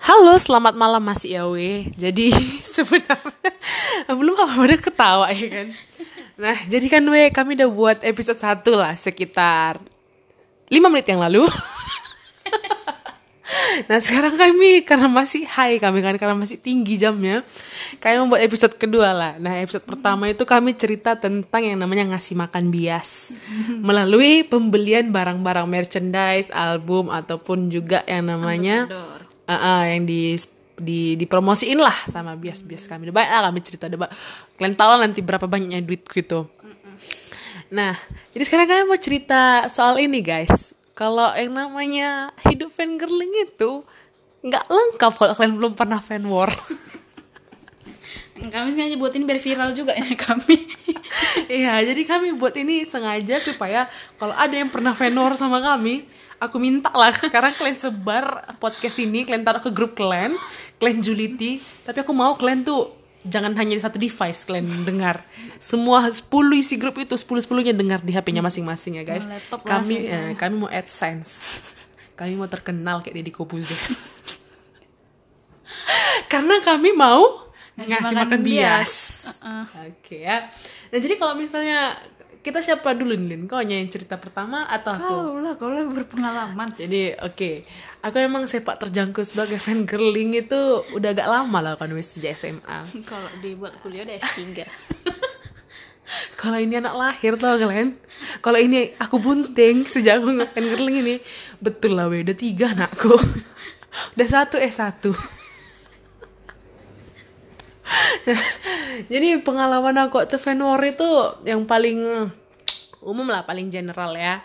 Halo, selamat malam Mas Yawe. Jadi sebenarnya belum apa udah ketawa ya kan. Nah, jadi kan we kami udah buat episode 1 lah sekitar 5 menit yang lalu. nah, sekarang kami karena masih high kami kan karena masih tinggi jamnya. Kami membuat episode kedua lah. Nah, episode pertama itu kami cerita tentang yang namanya ngasih makan bias melalui pembelian barang-barang merchandise, album ataupun juga yang namanya uh, uh, yang di di dipromosiin lah sama bias-bias kami. Banyak lah kami cerita ba- Kalian tahu lah nanti berapa banyaknya duit gitu. Nah, jadi sekarang kami mau cerita soal ini guys. Kalau yang namanya hidup fangirling itu nggak lengkap kalau kalian belum pernah fan war. Kami sengaja buat ini biar viral juga ya kami. Iya, jadi kami buat ini sengaja supaya kalau ada yang pernah war sama kami, aku minta lah sekarang kalian sebar podcast ini, kalian taruh ke grup kalian, kalian juliti, tapi aku mau kalian tuh jangan hanya di satu device kalian dengar. Semua 10 isi grup itu 10 10-nya dengar di HP-nya masing-masing ya, guys. Laptop kami eh, kami mau AdSense. kami mau terkenal kayak Deddy Kobuzer. Karena kami mau Ngasih ngasih, makan makan, bias. bias. Uh-uh. Oke ya. Nah jadi kalau misalnya kita siapa dulu nih Lin? Kau yang cerita pertama atau aku? Kau lah, kau lah berpengalaman. Jadi oke, aku emang sepak terjangkau sebagai fan girling itu udah agak lama lah kan wis sejak SMA. Kalau dibuat kuliah udah S3. Kalau ini anak lahir tau kalian? Kalau ini aku bunting sejak aku fan girling ini, betul lah we, udah tiga anakku. udah satu eh satu. Jadi pengalaman aku waktu war itu yang paling umum lah, paling general ya.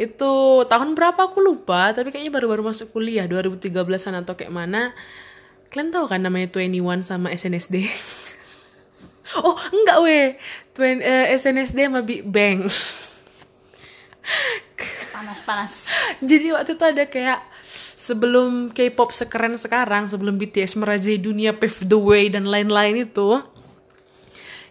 Itu tahun berapa aku lupa, tapi kayaknya baru-baru masuk kuliah 2013-an atau kayak mana. Kalian tahu kan namanya 21 sama SNSD? oh, enggak weh. Twen- eh, SNSD sama Big Bang. Panas-panas. Jadi waktu itu ada kayak sebelum K-pop sekeren sekarang, sebelum BTS merajai dunia pave the way dan lain-lain itu.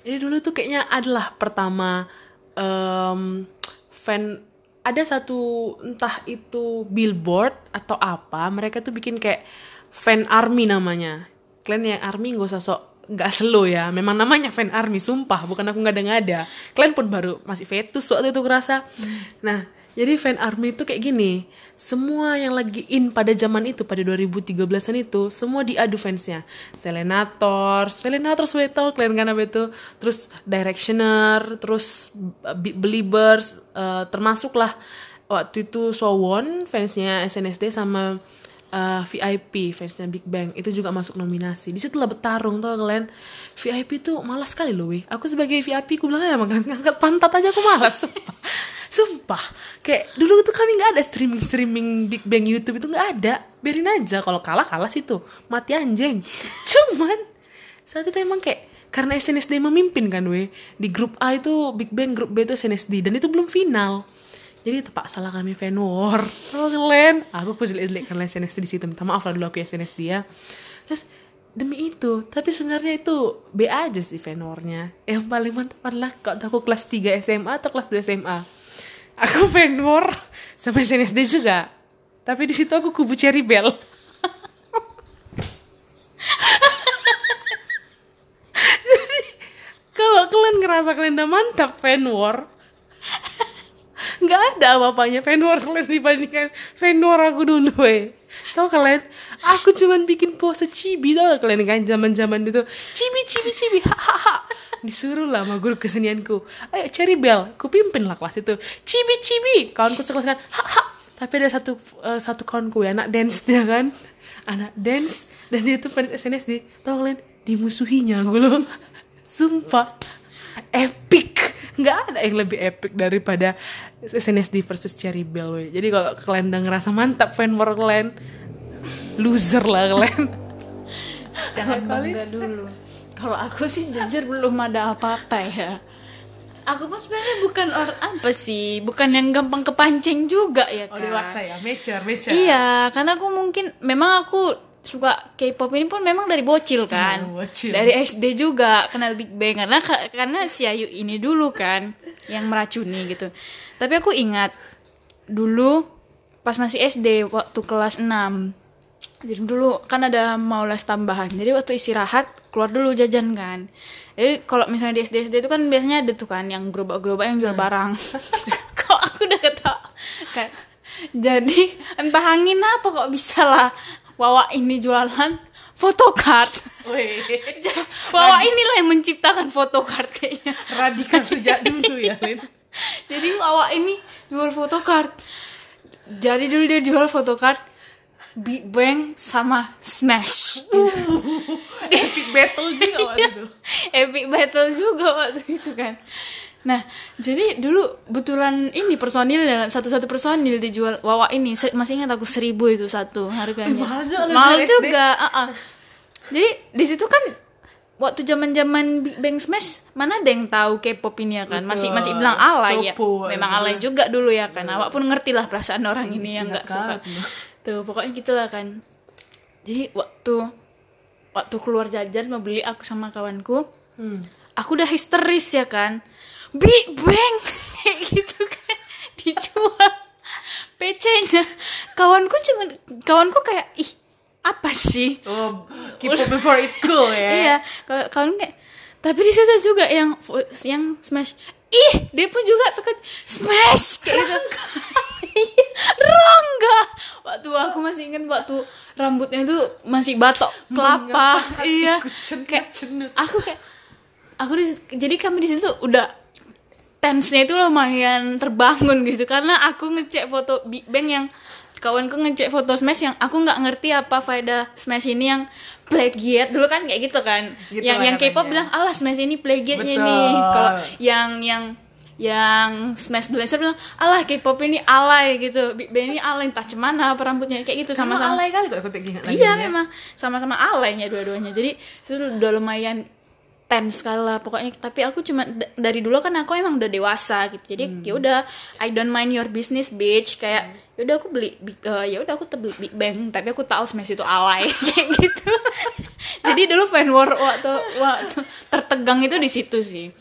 Ini dulu tuh kayaknya adalah pertama em, fan ada satu entah itu billboard atau apa mereka tuh bikin kayak fan army namanya. Kalian yang army gak usah sok nggak slow ya. Memang namanya fan army sumpah bukan aku nggak ada. Ngada kalian pun baru masih fetus waktu itu kerasa nah jadi fan army itu kayak gini semua yang lagi in pada zaman itu pada 2013an itu semua diadu fansnya. Selenator Selenator tahu kalian kan apa itu? Terus Directioner terus Believers eh, termasuklah waktu itu Sowon fansnya SNSD sama eh, VIP fansnya Big Bang itu juga masuk nominasi. Di situ lah bertarung tuh kalian VIP tuh malas sekali loh weh. Aku sebagai VIP aku bilang ya makan ngangkat pantat aja aku malas. Sumpah. Sumpah. Kayak dulu tuh kami nggak ada streaming streaming Big Bang YouTube itu nggak ada. Biarin aja kalau kalah kalah situ. Mati anjing. Cuman saat itu emang kayak karena SNSD memimpin kan weh. Di grup A itu Big Bang grup B itu SNSD dan itu belum final jadi tepak salah kami fan war. Oh kalian aku aku jelek-jelek karena SNSD di situ. Minta maaf lah dulu aku SNSD ya. Terus demi itu tapi sebenarnya itu B aja sih fan warnya. Yang paling mantap adalah kalau aku kelas 3 SMA atau kelas 2 SMA aku fan war sama SNSD juga. Tapi di situ aku kubu Cherry Bell. Kalau kalian ngerasa kalian udah mantap fan war nggak ada apa-apanya. Fan war kalian dibandingkan war aku dulu eh tau kalian? Aku cuman bikin pose cibi tau gak kalian? Kan zaman zaman itu cibi cibi cibi hahaha disuruh lah sama guru kesenianku. Ayo cherry bell. Ku pimpin lah kelas itu. Cibi cibi kawanku sekelas kan haha tapi ada satu eh, satu kawanku ya anak dance dia kan. Anak dance. Dan dia tuh fans SNSD tau kalian? Dimusuhinya gue loh. Sumpah. Epic nggak ada yang lebih epic daripada SNSD versus Cherry Bell wey. jadi kalau kalian udah ngerasa mantap fan war kalian loser lah kalian Jangan bangga dulu. Kalau aku sih jujur belum ada apa-apa ya. Aku pun sebenarnya bukan orang apa sih, bukan yang gampang kepancing juga ya kan. ya mature mature Iya, karena aku mungkin memang aku suka K-pop ini pun memang dari bocil kan. Oh, bocil. Dari SD juga kenal Big Bang. Karena karena si Ayu ini dulu kan yang meracuni gitu. Tapi aku ingat dulu pas masih SD waktu kelas 6 jadi dulu kan ada mau les tambahan. Jadi waktu istirahat keluar dulu jajan kan. Jadi kalau misalnya di SD SD itu kan biasanya ada tuh kan yang gerobak-gerobak yang jual barang. Kok aku udah ketawa? Kan jadi entah angin apa kok bisa lah Wawa ini jualan photocard Wawa inilah yang menciptakan photocard kayaknya. Radikal sejak dulu ya, Lin. jadi Wawa ini jual photocard jadi dulu dia jual photocard Big Bang sama Smash. Epic battle juga waktu itu. epic battle juga waktu itu kan nah jadi dulu betulan ini personil ya satu-satu personil dijual wawa ini ser- masih ingat aku seribu itu satu harganya. Eh, mahal juga mahal juga ah-ah. jadi di situ kan waktu zaman zaman Big Bang Smash mana ada yang tahu K-pop ini ya kan? Masih Betul. masih bilang alay ya. Copo, memang alay juga dulu ya kan? Awak pun ngerti lah perasaan orang ini yang nggak suka. Tuh pokoknya gitulah kan. Jadi waktu waktu keluar jajan mau beli aku sama kawanku Hmm. aku udah histeris ya kan Big Bang. Kayak gitu kan. Dijual. PC-nya kawanku cuman kawanku kayak ih apa sih? Oh, keep up before it cool ya. iya. Kawan kawan kayak tapi di situ juga yang yang smash. Ih dia pun juga tekan smash. Kayak gitu. Iya, Rangga. Waktu aku masih ingat waktu rambutnya itu masih batok kelapa. Iya. Kayak aku kayak aku di, jadi kami di situ udah tensnya itu lumayan terbangun gitu. Karena aku ngecek foto Big Bang yang kawanku ngecek foto Smash yang aku nggak ngerti apa faedah Smash ini yang plagiat. Dulu kan kayak gitu kan. Gitu yang yang K-pop bilang alah Smash ini plagiatnya nih. Kalau yang yang yang Smash Blazer bilang alah K-pop ini alay gitu. Big Bang ini alay entah cemana apa rambutnya. Kayak gitu Sama-sama. alay kali kok aku Iya ya. memang. Sama-sama alaynya dua-duanya. Jadi itu udah lumayan tense sekali lah pokoknya. Tapi aku cuma dari dulu kan aku emang udah dewasa gitu. Jadi Hmm. ya udah I don't mind your business bitch kayak ya udah aku beli eh, ya udah aku beli Big Bang tapi aku tahu Smash itu alay kayak gitu. Jadi dulu fan war waktu waktu tertegang itu di situ sih.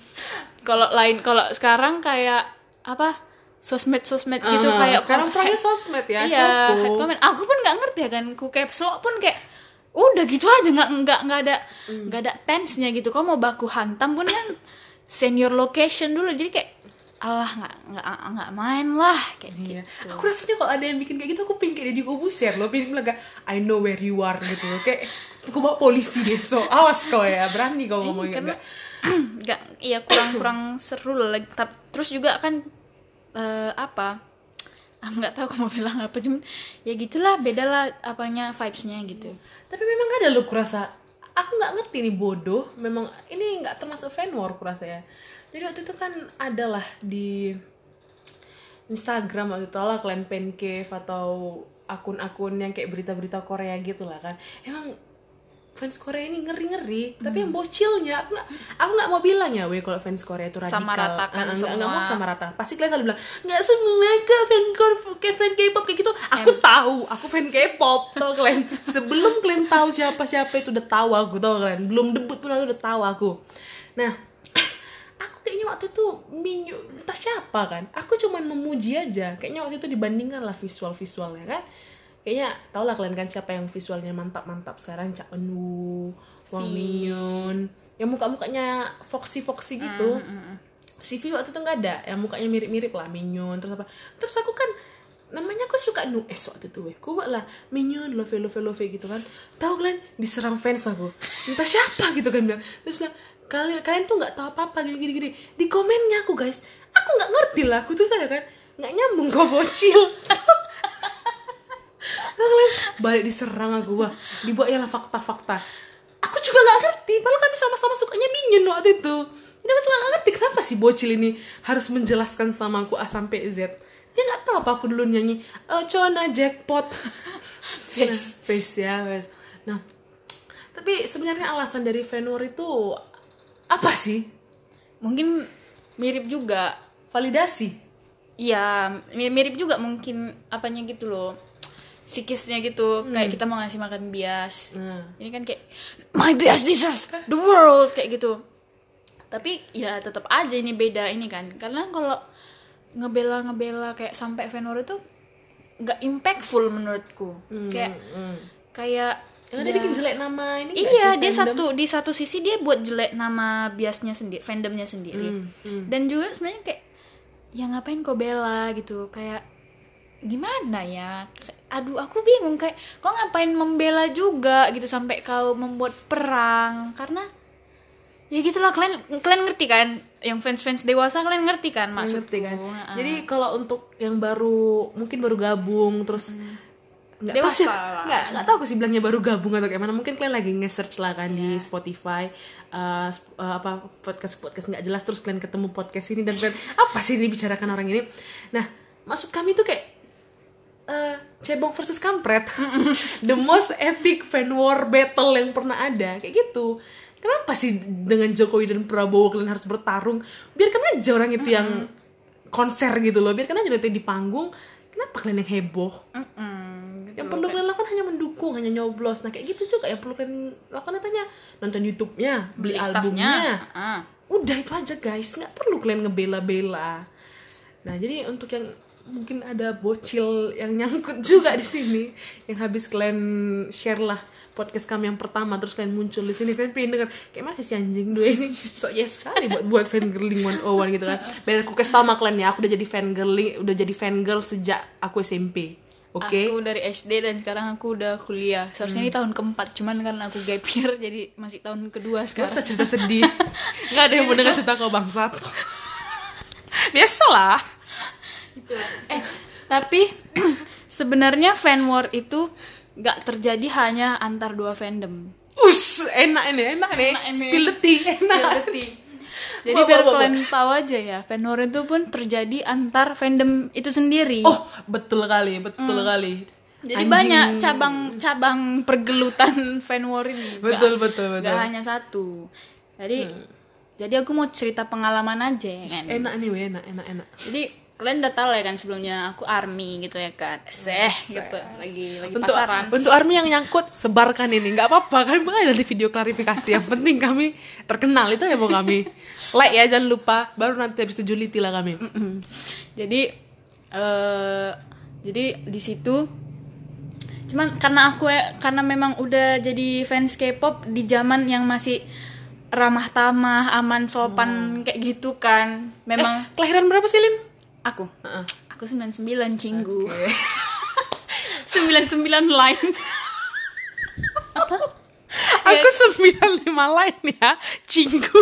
Kalau lain kalau sekarang kayak apa sosmed sosmed gitu Ah, kayak sekarang perangnya sosmed ya, iya Copo. head comment aku pun nggak ngerti ya kan ku caps lock pun kayak udah gitu aja nggak nggak nggak ada Hmm. nggak ada tense-nya gitu kau mau baku hantam pun kan senior location dulu jadi kayak alah nggak nggak nggak main lah kayak Iya. gitu Aku rasanya kalau ada yang bikin kayak gitu aku pingin kayak Deddy Kobusier loh, pingin bilang kayak I know where you are gitu loh. Kayak aku bawa polisi besok. Awas kau ya, berani kau ngomong karena- enggak. nggak iya kurang kurang seru lah Like, tap- terus juga kan eh, apa ah, nggak tahu aku mau bilang apa cuman ya gitulah beda lah apanya vibesnya gitu Tapi memang ada loh kurasa aku nggak ngerti nih bodoh. Memang ini nggak termasuk fan war kurasa ya. Jadi waktu itu kan adalah di Instagram waktu itu lah kalian pancake atau akun-akun yang kayak berita-berita Korea gitu lah kan. Emang fans Korea ini ngeri-ngeri, tapi yang bocilnya aku nggak aku nggak mau bilang ya, weh kalau fans Korea itu radikal. Sama ratakan Ah, nggak- nggak semua. mau sama rata. Pasti kalian selalu bilang nggak semua kok fan Kor- kayak fan K-pop kayak gitu. Aku tahu, aku fan K-pop tau kalian. Sebelum kalian tahu siapa siapa itu udah tahu aku tau kalian. Belum debut pun aku udah tahu aku. Nah, aku kayaknya waktu itu minyu entah siapa kan aku cuman memuji aja kayaknya waktu itu dibandingkan lah visual visualnya kan kayaknya tau lah kalian kan siapa yang visualnya mantap mantap sekarang Cak Eunwoo Wang Minhyun yang muka mukanya foxy foxy gitu si V waktu itu nggak ada. Yang mukanya mirip mirip lah Minhyun terus apa. Terus aku kan namanya aku suka nu es waktu itu weh aku buat lah. Minhyun love love love gitu kan. Tahu kalian diserang fans aku. Entah siapa gitu kan bilang. Terus bilang kalian kalian tuh nggak tahu apa apa gini gini gini di komennya aku guys aku nggak ngerti lah. Aku tuh tanya kan nggak nyambung kok bocil balik diserang aku wah dibuat ya lah fakta-fakta. Aku juga nggak ngerti. Padahal kami sama-sama sukanya Minhyun waktu itu. Jadi aku juga nggak ngerti kenapa sih bocil ini harus menjelaskan sama aku A sampai Z. Dia nggak tahu apa aku dulu nyanyi eh Chona jackpot. Face. Face ya face. Nah tapi sebenarnya alasan dari fan war itu apa sih? Mungkin mirip juga. Validasi? Iya, mi- mirip juga mungkin apanya gitu loh. Psikisnya gitu, kayak kita mau ngasih makan bias. nah Ini kan kayak my bias deserve the world kayak gitu. Tapi ya tetap aja ini beda ini kan. Karena kalau ngebela-ngebela kayak sampai war itu nggak impactful menurutku. Kayak hmm. kayak Yang ada bikin jelek nama ini Iya, sih, dia fandom? satu di satu sisi dia buat jelek nama biasnya sendiri, fandomnya sendiri. Hmm, Dan juga sebenarnya kayak ya ngapain kau bela gitu, kayak gimana ya? Aduh, aku bingung kayak kau ngapain membela juga gitu sampai kau membuat perang? Karena ya gitulah kalian kalian ngerti kan? Yang fans-fans dewasa kalian ngerti kan maksudku? ngerti kan? Heeh. jadi kalau untuk yang baru mungkin baru gabung terus nggak tahu sih Dewasa nggak nggak tahu aku sih bilangnya baru gabung atau kayak mana. Mungkin kalian lagi nge-search lah kan di Spotify uh, sp- uh, apa podcast podcast nggak jelas terus kalian ketemu podcast ini dan kalian apa sih ini bicarakan orang ini? Nah maksud kami tuh kayak eh, cebong versus kampret. The most epic fan war battle yang pernah ada. Kayak gitu. Kenapa sih dengan Jokowi dan Prabowo kalian harus bertarung? Biarkan aja orang itu yang konser gitu loh. Biarkan aja nanti di panggung. Kenapa kalian yang heboh? Gitu yang perlu kalian lakukan hanya mendukung hanya nyoblos. Nah kayak gitu juga yang perlu kalian lakukan. Itu hanya nonton YouTube-nya beli, beli albumnya. Ah. udah itu aja guys. Nggak perlu kalian ngebela-bela. Nah jadi untuk yang mungkin ada bocil yang nyangkut juga di sini yang habis kalian share lah podcast kami yang pertama terus kalian muncul di sini kalian pengen denger kayak mana sih si anjing dua ini? So yes sekali buat buat fangirling 101 gitu kan. Biar aku kasih tau sama kalian ya aku udah jadi fangirling udah jadi fangirl sejak aku SMP oke? Aku dari SD dan sekarang aku udah kuliah. Seharusnya ini tahun keempat, cuman karena aku gap year jadi masih tahun kedua Gak sekarang. usah cerita sedih. Gak ada yang mau denger cerita kau bangsat. Biasalah Eh, tapi sebenarnya fan war itu gak terjadi hanya antar dua fandom. Us, enak ini, enak nih. Spill the tea, enak Jadi Wah, biar wah, wah, kalian tahu aja ya, fan war itu pun terjadi antar fandom itu sendiri. Oh, betul kali, betul kali Jadi Anjing. banyak cabang-cabang pergelutan fan war ini. Betul, Nggak- betul, betul. nggak hanya satu. Jadi jadi aku mau cerita pengalaman aja ya kan. Enak nih, weh, enak, enak, enak Jadi kalian udah tahu lah ya kan sebelumnya aku army gitu ya kan. Seh gitu lagi lagi untuk, pasaran. untuk army yang nyangkut, sebarkan ini nggak apa-apa, kan boleh nanti video klarifikasi Yang penting kami terkenal, itu ya mau kami Like ya, jangan lupa Baru nanti habis itu juliti lah kami Mm. jadi eh jadi di situ cuman karena aku ya- karena memang udah jadi fans K-pop di zaman yang masih ramah tamah aman sopan kayak gitu kan memang Eh, kelahiran berapa sih, Lin? Aku Heeh. aku 99 cinggu 99 line Aku 95 lain ya, cinggu.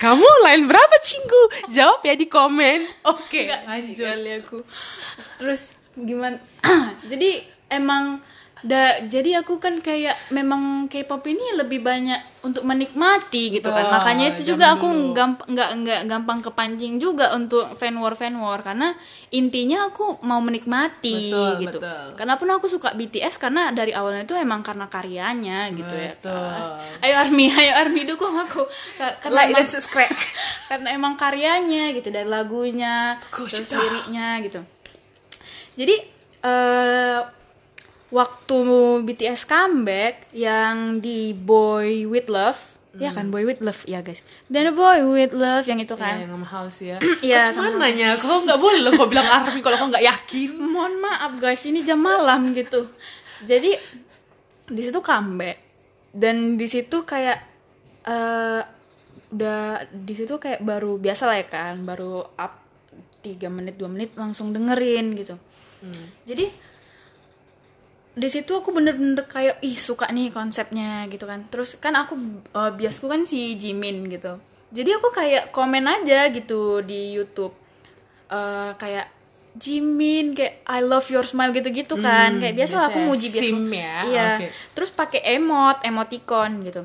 Kamu lain berapa cinggu? Jawab ya di komen. Oke, sih lanjut. aku terus gimana jadi emang da jadi aku kan kayak memang K-pop ini lebih banyak untuk menikmati gitu kan Oh, makanya itu juga aku nggak nggak gampang kepancing juga untuk fan war fan war karena intinya aku mau menikmati Betul, gitu betul. karena pun aku suka BTS karena dari awalnya itu emang karena karyanya gitu ya Betul. kan. ayo army ayo army dukung aku Ka- karena Like emang- dan subscribe. karena emang karyanya gitu dari lagunya Bagus, terus liriknya gitu jadi eh waktu BTS comeback yang di Boy with Love. Ya kan Boy with Love. Ya guys. Dan Boy with Love yang itu Ya, kan. yang mahal sih ya. Iya, Kok cuman nanya, kau nggak boleh loh kau bilang army kalau kau nggak yakin. mohon maaf guys ini jam malam gitu. Jadi di situ comeback. Dan di situ kayak eh udah di situ kayak baru biasa lah ya kan baru up 3 menit 2 menit langsung dengerin gitu. Jadi di situ aku bener-bener kayak ih suka nih konsepnya gitu kan. Terus kan aku eh, biasku kan si Jimin gitu. Jadi aku kayak komen aja gitu di YouTube. Eh, kayak Jimin kayak I love your smile gitu-gitu kan. Kayak biasa lah aku muji biasa. Sim ya, iya. Oke. terus pakai emot emoticon gitu.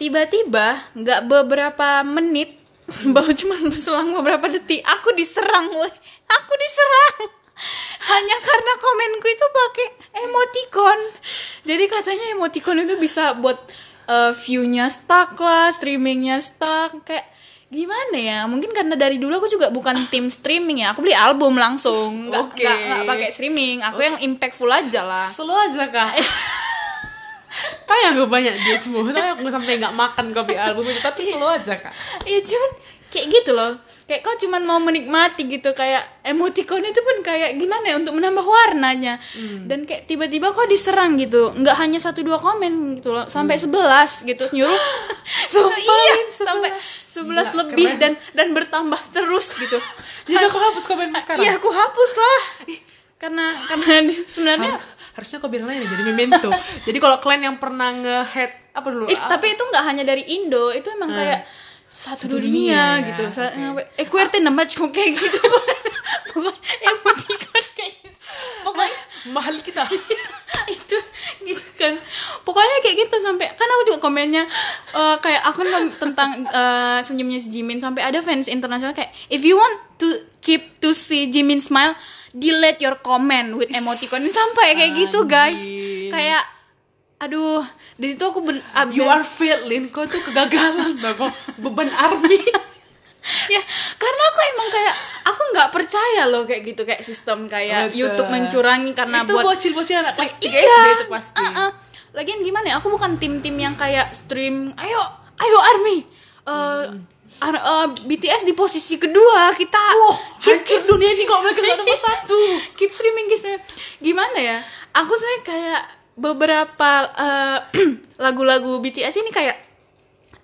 Tiba-tiba nggak beberapa menit baru cuma selang beberapa detik aku diserang woi aku diserang hanya karena komenku itu pakai emoticon. Jadi katanya emoticon itu bisa buat eh, view-nya stuck lah streamingnya stuck. Kayak gimana ya? Mungkin karena dari dulu aku juga bukan tim streaming ya. Aku beli album langsung. Nggak Oke. nggak nggak pakai streaming. Aku yang impactful aja lah. Slow aja kak. Kayak gue banyak duitmu, tapi aku sampai nggak makan kopi album itu, tapi slow aja kak. Iya cuman kayak gitu loh. Kayak kau cuman mau menikmati gitu kayak emoticon itu pun kayak gimana ya untuk menambah warnanya. Dan kayak tiba-tiba kau diserang gitu. Nggak hanya satu dua komen gitu loh sampai sebelas gitu. Nyuruh iya sampai sebelas lebih keren. dan dan bertambah terus gitu. Jadi aku hapus komen sekarang. iya aku hapus lah. Karena karena sebenarnya Har- harusnya kau bilang aja jadi memento. jadi kalau kalian yang pernah nge-head apa dulu? It- Ah, tapi itu nggak hanya dari Indo itu emang kayak satu, Satu dunia, dunia, gitu Sa- oke. eh kuerte nama cuma kayak gitu pokoknya emoticon kayak gitu. pokoknya mahal kita. itu gitu kan pokoknya kayak gitu sampai kan aku juga komennya eh, kayak kom- tentang eh, senyumnya si Jimin sampai ada fans internasional kayak if you want to keep to see Jimin smile delete your comment with emoticon sampai kayak gitu guys kayak aduh di situ aku ben, ah, You are failing, kau tuh kegagalan. Kau beban army. ya karena aku emang kayak aku nggak percaya loh kayak gitu kayak sistem kayak Betul. YouTube mencurangi karena itu buat bocil-bocil anak kelas 3 iya SD itu pasti. uh-uh. lagian gimana ya aku bukan tim-tim yang kayak stream ayo ayo army Eh, ar- eh, BTS di posisi kedua kita keep, Hancur dunia ini kok mereka nomor satu. keep streaming keep streaming gimana ya aku sebenarnya kayak beberapa eh, lagu-lagu BTS ini kayak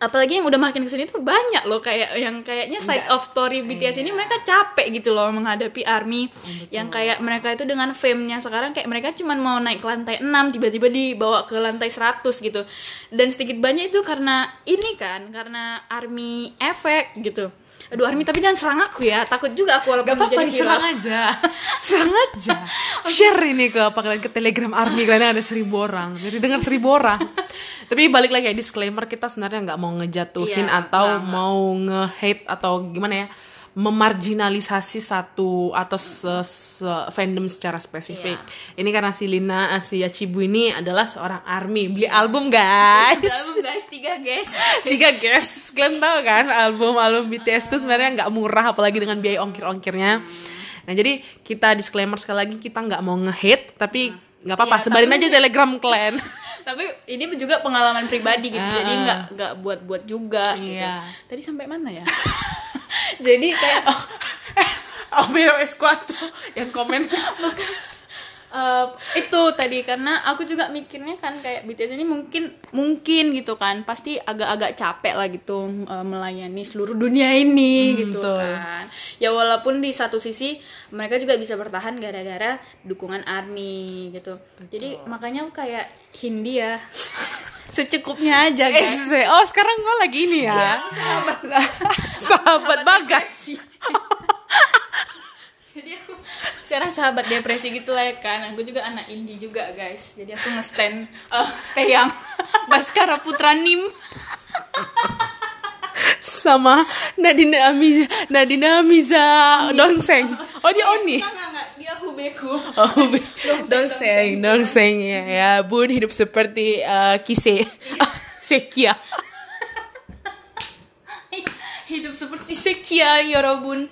apalagi yang udah makin ke sini tuh banyak loh kayak yang kayaknya side of story BTS ini mereka capek gitu loh menghadapi army yang kayak mereka itu dengan fame-nya sekarang kayak mereka cuman mau naik ke lantai 6 tiba-tiba dibawa ke lantai 100 gitu. Dan sedikit banyak itu karena ini kan karena army efek gitu aduh army tapi jangan serang aku ya. Takut juga aku walaupun Gak apa-apa diserang aja. Serang aja. Share ini ke apa kalian ke telegram army. Kalian ada seribu orang. Jadi dengar seribu orang. Tapi balik lagi ya disclaimer Kita sebenarnya nggak mau ngejatuhin Iya, Atau mau nge-hate Atau gimana ya memarginalisasi satu atau se- se- fandom secara spesifik. Ini karena si Lina Asia Cibu ini adalah seorang army. Beli album guys. album guys. Tiga guys. Tiga guys. Kalian tahu kan album album BTS itu sebenarnya nggak murah apalagi dengan biaya ongkir ongkirnya nah jadi kita disclaimer sekali lagi kita nggak mau nge-hate tapi nggak apa-apa. Iya, sebarin tapi- aja telegram kalian. Tapi ini juga pengalaman pribadi gitu jadi Ah. nggak nggak buat buat juga Iya. gitu. Tadi sampai mana ya jadi kayak oh Mero Esquato yang komen. Bukan. Eh, itu tadi karena aku juga mikirnya kan kayak BTS ini mungkin mungkin gitu kan. Pasti agak-agak capek lah gitu eh, melayani seluruh dunia ini gitu betul. kan. Ya walaupun di satu sisi mereka juga bisa bertahan gara-gara dukungan army gitu. Jadi makanya aku kayak Hindia secukupnya aja guys. Eh, oh sekarang kau lagi ini ya? Sahabat bagas. jadi aku sekarang sahabat depresi gitu lah ya kan. Aku juga anak indie juga guys. Jadi aku nge-stand eh Teyang Baskara Putra Nim. Sama Nadina Amiza Nadina Amiza Dongseng. Oh dia Oni. enggak enggak, enggak dia Hubeku Oh, be- dongseng, dongseng ya, ya. Bun hidup seperti uh, kise, sekia. hidup seperti Sekia Yorobun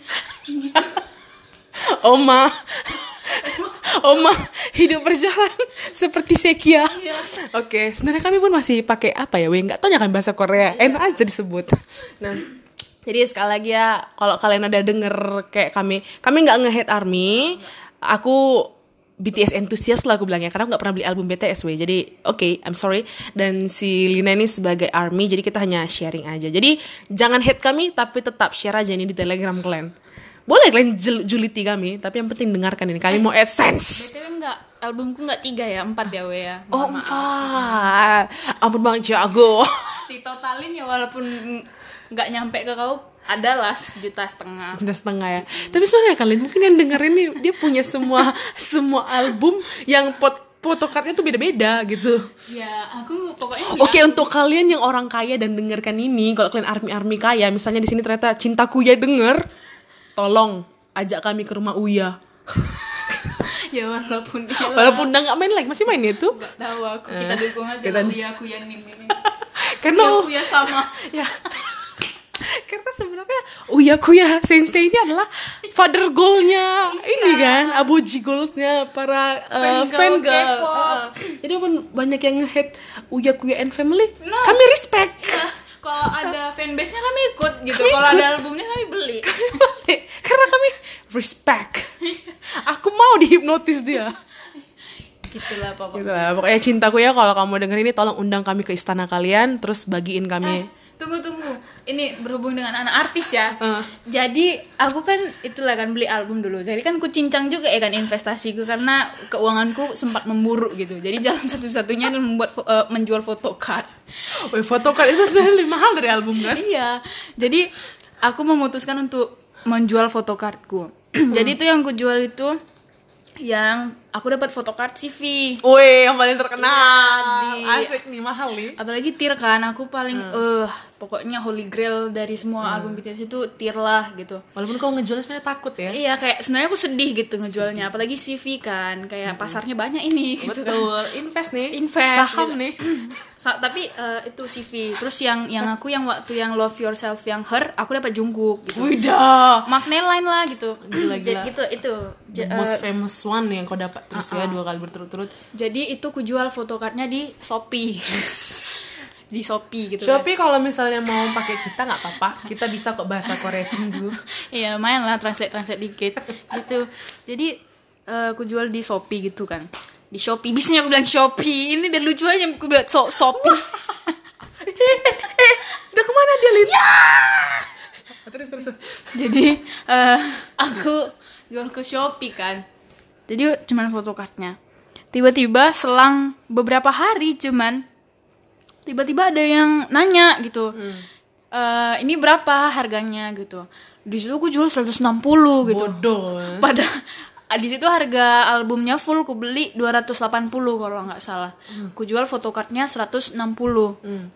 Oma, Oma hidup berjalan seperti sekia. Iya. Oke, sebenarnya kami pun masih pakai apa ya? Weh, nggak tahu kan bahasa Korea. Enak aja disebut. Nah, jadi sekali lagi ya, kalau kalian ada denger kayak kami, kami nggak nge-hate army. Aku BTS enthusiast lah aku bilangnya karena aku nggak pernah beli album BTS weh jadi oke I'm sorry. Dan si Lina ini sebagai army jadi kita hanya sharing aja. Jadi jangan hate kami tapi tetap share aja ini di telegram kalian. Boleh kalian jul- juliti kami tapi yang penting dengarkan ini. Kami mau adsense. Btw enggak albumku enggak tiga ya? Empat ya we ya? Oh empat. Ampun bang jago ditotalin ya walaupun nggak nyampe ke kau adalah sejuta setengah. Cinta setengah ya. Tapi sebenarnya kalian mungkin yang dengerin ini dia punya semua semua album yang pot photocardnya tuh beda-beda gitu. Ya aku pokoknya Oke untuk kalian yang orang kaya dan dengarkan ini, kalau kalian army army kaya, misalnya di sini ternyata cintaku ya denger, tolong ajak kami ke rumah Uya. ya walaupun dia Walaupun udah nggak main lagi, masih main itu. nggak tahu aku. Kita dukung aja kita- Uya aku ya nim ini. Karena Uya aku ya sama. Ya karena sebenarnya Uya Kuya Sensei ini adalah father goalnya ini kan aboji goalsnya para uh, fan Fan girl. Uh, jadi walaupun banyak yang hate Uya Kuya and family, No. kami respect. Ya, kalau ada fanbase-nya kami ikut gitu kalau ada albumnya kami beli Karena kami respect. Aku mau dihipnotis dia. gitulah pokoknya Gitu lah. Pokoknya cintaku ya kalau kamu denger ini tolong undang kami ke istana kalian terus bagiin kami. Tunggu tunggu. Ini berhubung dengan anak artis ya. Eh. jadi aku kan itulah kan beli album dulu. Jadi kan ku cincang juga ya kan investasiku karena keuanganku sempat memburuk gitu. Jadi jalan satu-satunya adalah membuat eh, menjual photocard Wih, photocard itu sebenarnya lebih mahal dari album kan? iya. Jadi aku memutuskan untuk menjual photocardku jadi itu yang ku jual itu yang aku dapat photocard CV Wih, yang paling terkenal. Iya, di- Asik nih, mahal nih. apalagi tir kan aku paling eh pokoknya holy grail dari semua album BTS itu tir lah gitu Walaupun kau ngejualnya sebenarnya takut ya. iya kayak sebenarnya aku sedih gitu ngejualnya apalagi CV kan kayak pasarnya banyak ini gitu kan Betul, invest nih. Invest, Saham gitu. nih. Sa- tapi eh, itu CV terus yang yang aku yang waktu yang love yourself yang her aku dapat jungkook gitu Widah. makna lain lah gitu Gila, Jadi gila. gitu itu The J- eh, most famous one yang kau dapat terus ya dua kali berturut-turut. jadi itu ku jual photocardnya di Shopee di Shopee gitu kan. Shopee kalau misalnya mau pakai kita nggak apa-apa, kita bisa kok bahasa Korea dulu. Iya lumayan lah translate translate dikit gitu. Jadi eh, aku jual di Shopee gitu kan. Di Shopee, bisanya aku bilang Shopee. Ini biar lucu aja aku buat so Shopee. eh, udah ke mana dia Lin? Terus terus. terus. Jadi eh, aku jual ke Shopee kan. Jadi cuman photocardnya. Tiba-tiba selang beberapa hari cuman tiba-tiba ada yang nanya gitu. Eh, ini berapa harganya gitu. Di situ aku jual 160 gitu. Bodoh. pada di situ harga albumnya full ku beli 280 kalau nggak salah. Ku jual photocardnya 160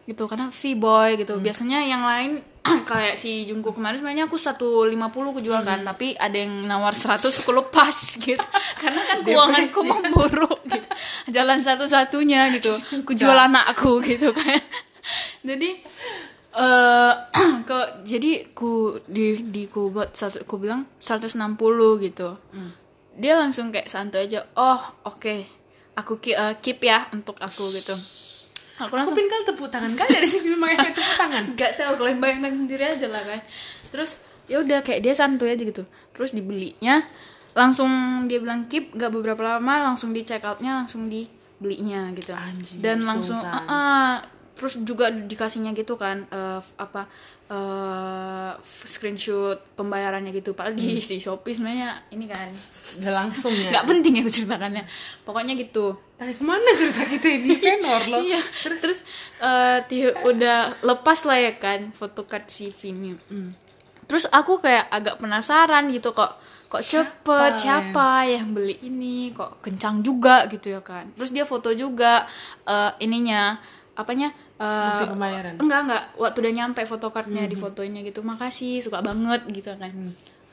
gitu karena V-boy gitu. Biasanya yang lain kayak si Jungkook kemarin sebenarnya aku 150 ku jual kan. Tapi ada yang nawar 100 ku lepas gitu. Karena kan keuanganku memburuk gitu. Jalan satu-satunya gitu. Ku jual anakku gitu kan. Jadi eh ke jadi ku di di ku buat satu ku bilang 160 gitu dia langsung kayak santai aja oh oke aku ki- eh, keep ya untuk aku gitu aku Aku langsung pingin kali tepuk tangan kan dari sini memang efek tepuk tangan. nggak tahu kalian bayangkan sendiri aja lah kan terus ya udah kayak dia santuy aja gitu terus dibelinya langsung dia bilang keep nggak beberapa lama langsung di check outnya langsung dibelinya gitu Anjing, dan langsung. "Ah, ah." terus juga dikasihnya gitu kan f- apa eh, f- screenshot pembayarannya gitu. Padahal di, di shopee sebenarnya ini kan Udah langsung ya. nggak penting ya aku ceritakannya. Pokoknya gitu. Tarik ke mana cerita kita ini? Penor loh. iya. Terus? Terus ti- udah lepas lah ya kan photocard CV ini terus aku kayak agak penasaran gitu kok kok cepet siapa yang beli ini? Kok kencang juga gitu ya kan. Terus dia foto juga eh, ininya apanya eh, Bukti pembayaran. enggak enggak. Waktu udah nyampe fotokartnya di fotonya gitu. Makasih suka banget gitu kan.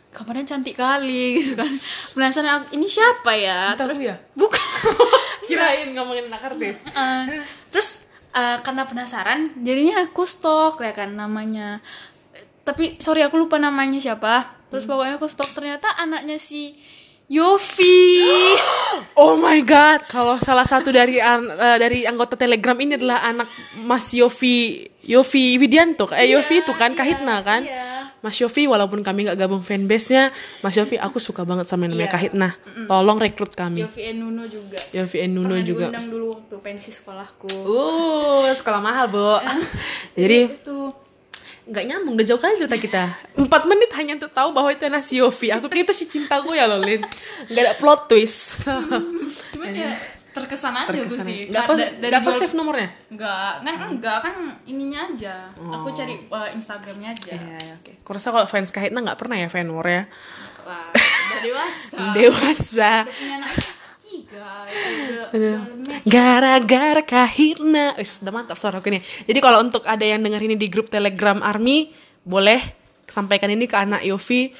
Kamarnya cantik kali gitu kan. Penasaran ini siapa ya? Cinta lu ya? bukan. Kirain ngomongin anak artis. Eh, terus eh, karena penasaran jadinya aku stok ya kan namanya. Tapi sorry aku lupa namanya siapa. Terus pokoknya aku stok ternyata anaknya si Yofi Oh my god, kalau salah satu dari an- eh, dari anggota Telegram ini adalah anak Mas Yofi Yofi Widianto, eh Yofi itu kan Kahitna kan? iya. Mas Yofi walaupun kami nggak gabung fanbase-nya, Mas Yofi aku suka banget sama yang namanya Iya. Kahitna. Tolong rekrut kami. Yofi and Nuno juga Yofi and Nuno Pernah juga. diundang dulu waktu pensi sekolahku Uh, sekolah mahal, Bu. Jadi itu nggak nyambung udah jauh kali cerita kita. Empat menit hanya untuk tahu bahwa itu anak si Yofi. Aku pikir itu si cinta gue ya loh Lin nggak ada plot twist. Cuman ya terkesan aja gue Terkesan sih ya. nggak apa nggak apa jual- save nomornya? Enggak, kan enggak kan ininya aja. Aku cari uh, Instagramnya aja. ya, ya oke. Aku rasa kalau fans Kahitna nggak pernah ya fan war ya udah dewasa. dewasa gara-gara Kahitna Wis, udah mantap suara aku ini jadi kalau untuk ada yang denger ini di grup Telegram Army boleh sampaikan ini ke anak Yofi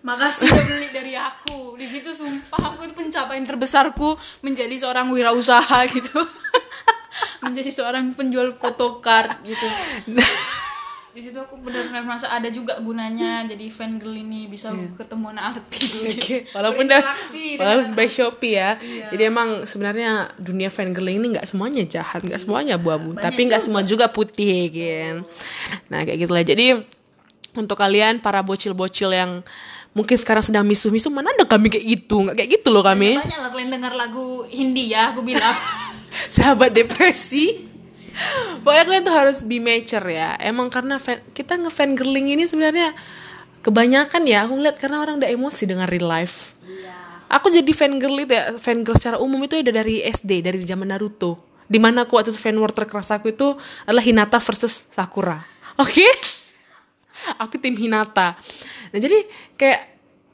Makasih udah beli dari aku. Di situ sumpah aku itu pencapaian terbesarku menjadi seorang wirausaha gitu. menjadi seorang penjual photocard gitu. Di situ aku benar-benar merasa ada juga gunanya jadi fan girl ini bisa ketemu anak artis Oke, walaupun dah walaupun by Shopee ya. Jadi emang sebenarnya dunia fangirling ini nggak semuanya jahat, nggak semuanya abu-abu, tapi nggak semua juga putih kan. Nah, kayak gitu lah. Jadi untuk kalian para bocil-bocil yang mungkin sekarang sedang misuh-misuh, mana ada kami kayak gitu, nggak kayak gitu loh kami. banyak lah kalian dengar lagu Hindi ya aku bilang Sahabat depresi. Pokoknya kalian tuh harus be mature ya. Emang karena fan, kita ngefan girling ini sebenarnya kebanyakan ya aku ngeliat karena orang udah emosi dengan real life. Aku jadi fan girl itu ya, fan girl secara umum itu udah dari SD, dari zaman Naruto. Di mana aku waktu itu fan war terkeras aku itu adalah Hinata versus Sakura. Oke? Aku tim Hinata. Nah jadi kayak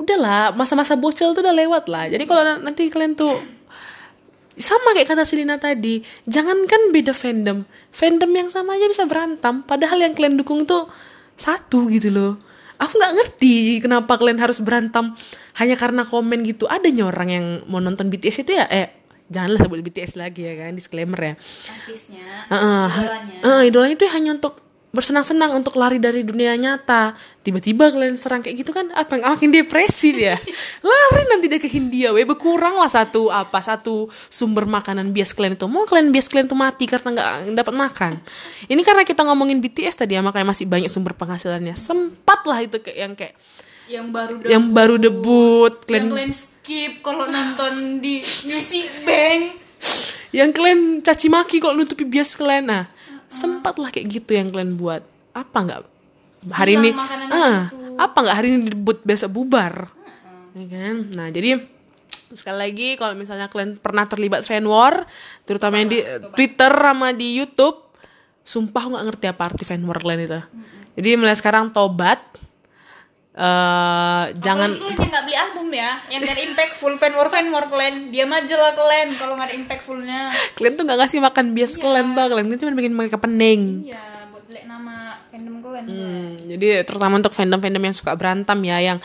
udahlah masa-masa bocil tuh udah lewat lah. Jadi kalau na- nanti kalian tuh sama kayak kata Selina tadi, jangankan beda fandom, fandom yang sama aja bisa berantem. Padahal yang kalian dukung tuh satu gitu loh. Aku nggak ngerti kenapa kalian harus berantem hanya karena komen gitu. Adanya orang yang mau nonton BTS itu ya, eh janganlah sebut BTS lagi ya kan, disclaimer ya. artisnya Heeh. idolanya Heeh, idolanya itu hanya untuk bersenang-senang untuk lari dari dunia nyata. Tiba-tiba kalian serang kayak gitu kan apa makin depresi dia. lari nanti dia ke Hindia, we berkurang lah satu apa satu sumber makanan bias kalian itu. Mau kalian bias kalian tuh mati karena nggak dapat makan. Ini karena kita ngomongin BTS tadi ya makanya masih banyak sumber penghasilannya. Sempat lah itu kayak yang kayak yang baru yang baru debut yang kalian kalian skip kalau nonton di Music Bank yang kalian caci maki kok nutupi bias kalian nah sempat lah kayak gitu yang kalian buat. Apa nggak hari Hilang ini? ah apa nggak hari ini debut besok bubar? Ya kan? Nah jadi sekali lagi kalau misalnya kalian pernah terlibat fan war terutama yang di Twitter sama di YouTube sumpah nggak ngerti apa arti fan war kalian itu. Jadi mulai sekarang tobat eh jangan Apalagi kalian yang nggak beli album ya. Yang ada impactful fan war fan war kalian diam aja lah kalian kalau nggak ada impactfulnya kalian tuh nggak ngasih makan bias kalian tuh kalian cuma bikin mereka pening. Iya buat jelek nama fandom kalian Hmm, jadi terutama untuk fandom-fandom yang suka berantem ya, yang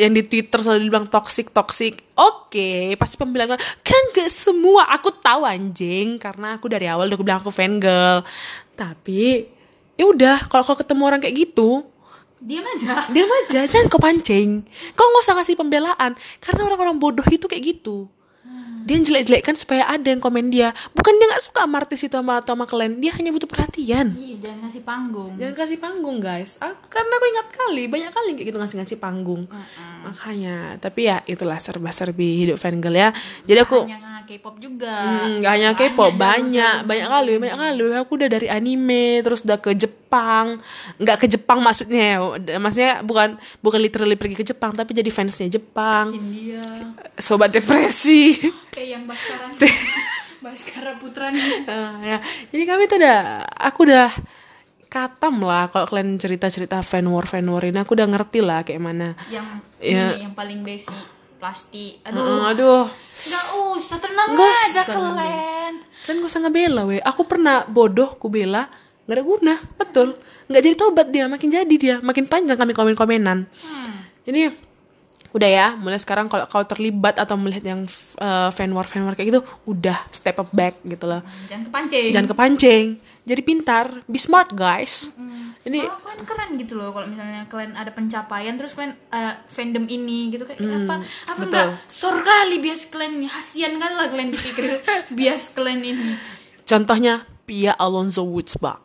yang di Twitter selalu dibilang toxic toxic. Oke, pasti pembelaan kan gak semua. Aku tahu anjing karena aku dari awal udah bilang aku fan girl. Tapi ya udah kalau kau ketemu orang kayak gitu, diam aja diam aja jangan kau pancing. Kau nggak usah ngasih pembelaan karena orang-orang bodoh itu kayak gitu. Dia jelek-jelekkan supaya ada yang komen dia. Bukan dia nggak suka sama artis itu sama atau sama kalian. Dia hanya butuh perhatian. iya jangan ngasih panggung. Jangan kasih panggung guys. Ah, Karena aku ingat kali Banyak kali kayak gitu ngasih-ngasih panggung. Makanya Tapi ya itulah serba-serbi hidup fangirl ya. Jadi aku hanya K-pop juga. Hmm, Gak hanya K-pop banyak banyak kali banyak kali. Aku udah dari anime terus udah ke Jepang. Nggak ke Jepang maksudnya ya. maksudnya bukan bukan literally pergi ke Jepang tapi jadi fansnya Jepang. India. Sobat depresi kayak yang Baskara Baskara Putra nih Ah, ya. Jadi kami tuh udah, aku udah katam lah kalau kalian cerita-cerita fan war fan war ini aku udah ngerti lah kayak mana. yang Iya. ini yang paling basic plastik Aduh, aduh aduh. nggak usah tenang Nggak aja usah. kalian Kalian gak usah ngebela weh. Aku pernah bodoh ku bela, nggak ada guna, betul. Nggak jadi tobat dia, makin jadi dia, makin panjang kami komen-komenan. Jadi udah ya, mulai sekarang kalau kau terlibat atau melihat yang uh, fan war fan war kayak gitu, udah step up back gitu loh. jangan kepancing. Jangan kepancing, jadi pintar, be smart guys. Jadi Kalau kalian keren gitu loh kalau misalnya kalian ada pencapaian terus kalian uh, fandom ini gitu. Kayak apa? Apa betul. enggak? Sor kali bias kalian ini. Hasian kali lah kalian dipikir. Bias kalian ini. Contohnya Pia Alonso Woodsbach.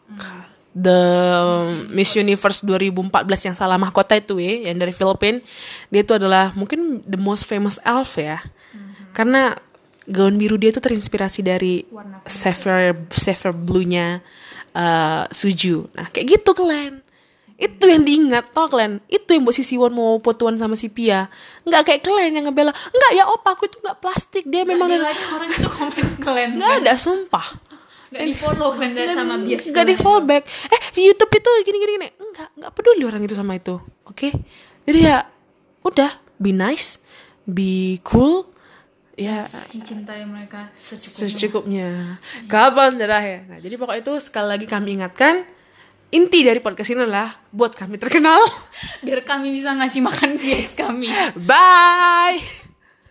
The Miss Universe 2014 yang salah mahkota itu ya, yang dari Filipina. Dia itu adalah mungkin the most famous elf ya. Karena gaun biru dia itu terinspirasi dari Sapphire Sapphire Blue-nya uh, Suju. Nah, kayak gitu kalian. Itu yang diingat tau kalian Itu yang buat si Siwon mau fotoan sama si Pia Nggak kayak kalian yang ngebela Nggak ya opa aku itu nggak plastik Dia memang Nggak di like orang itu komen kalian Nggak ada sumpah nggak di follow dari sama bias Gak di kalian. fallback Eh di Youtube itu gini gini. Gini Enggak Enggak peduli orang itu sama itu. Oke? Jadi ya Udah. Be nice. Be cool. Ya. Cintai mereka secukupnya. Secukupnya. Kapan terakhir? Nah jadi pokoknya itu Sekali lagi kami ingatkan Inti dari podcast ini adalah Buat kami terkenal. Biar kami bisa ngasih makan bias kami. Bye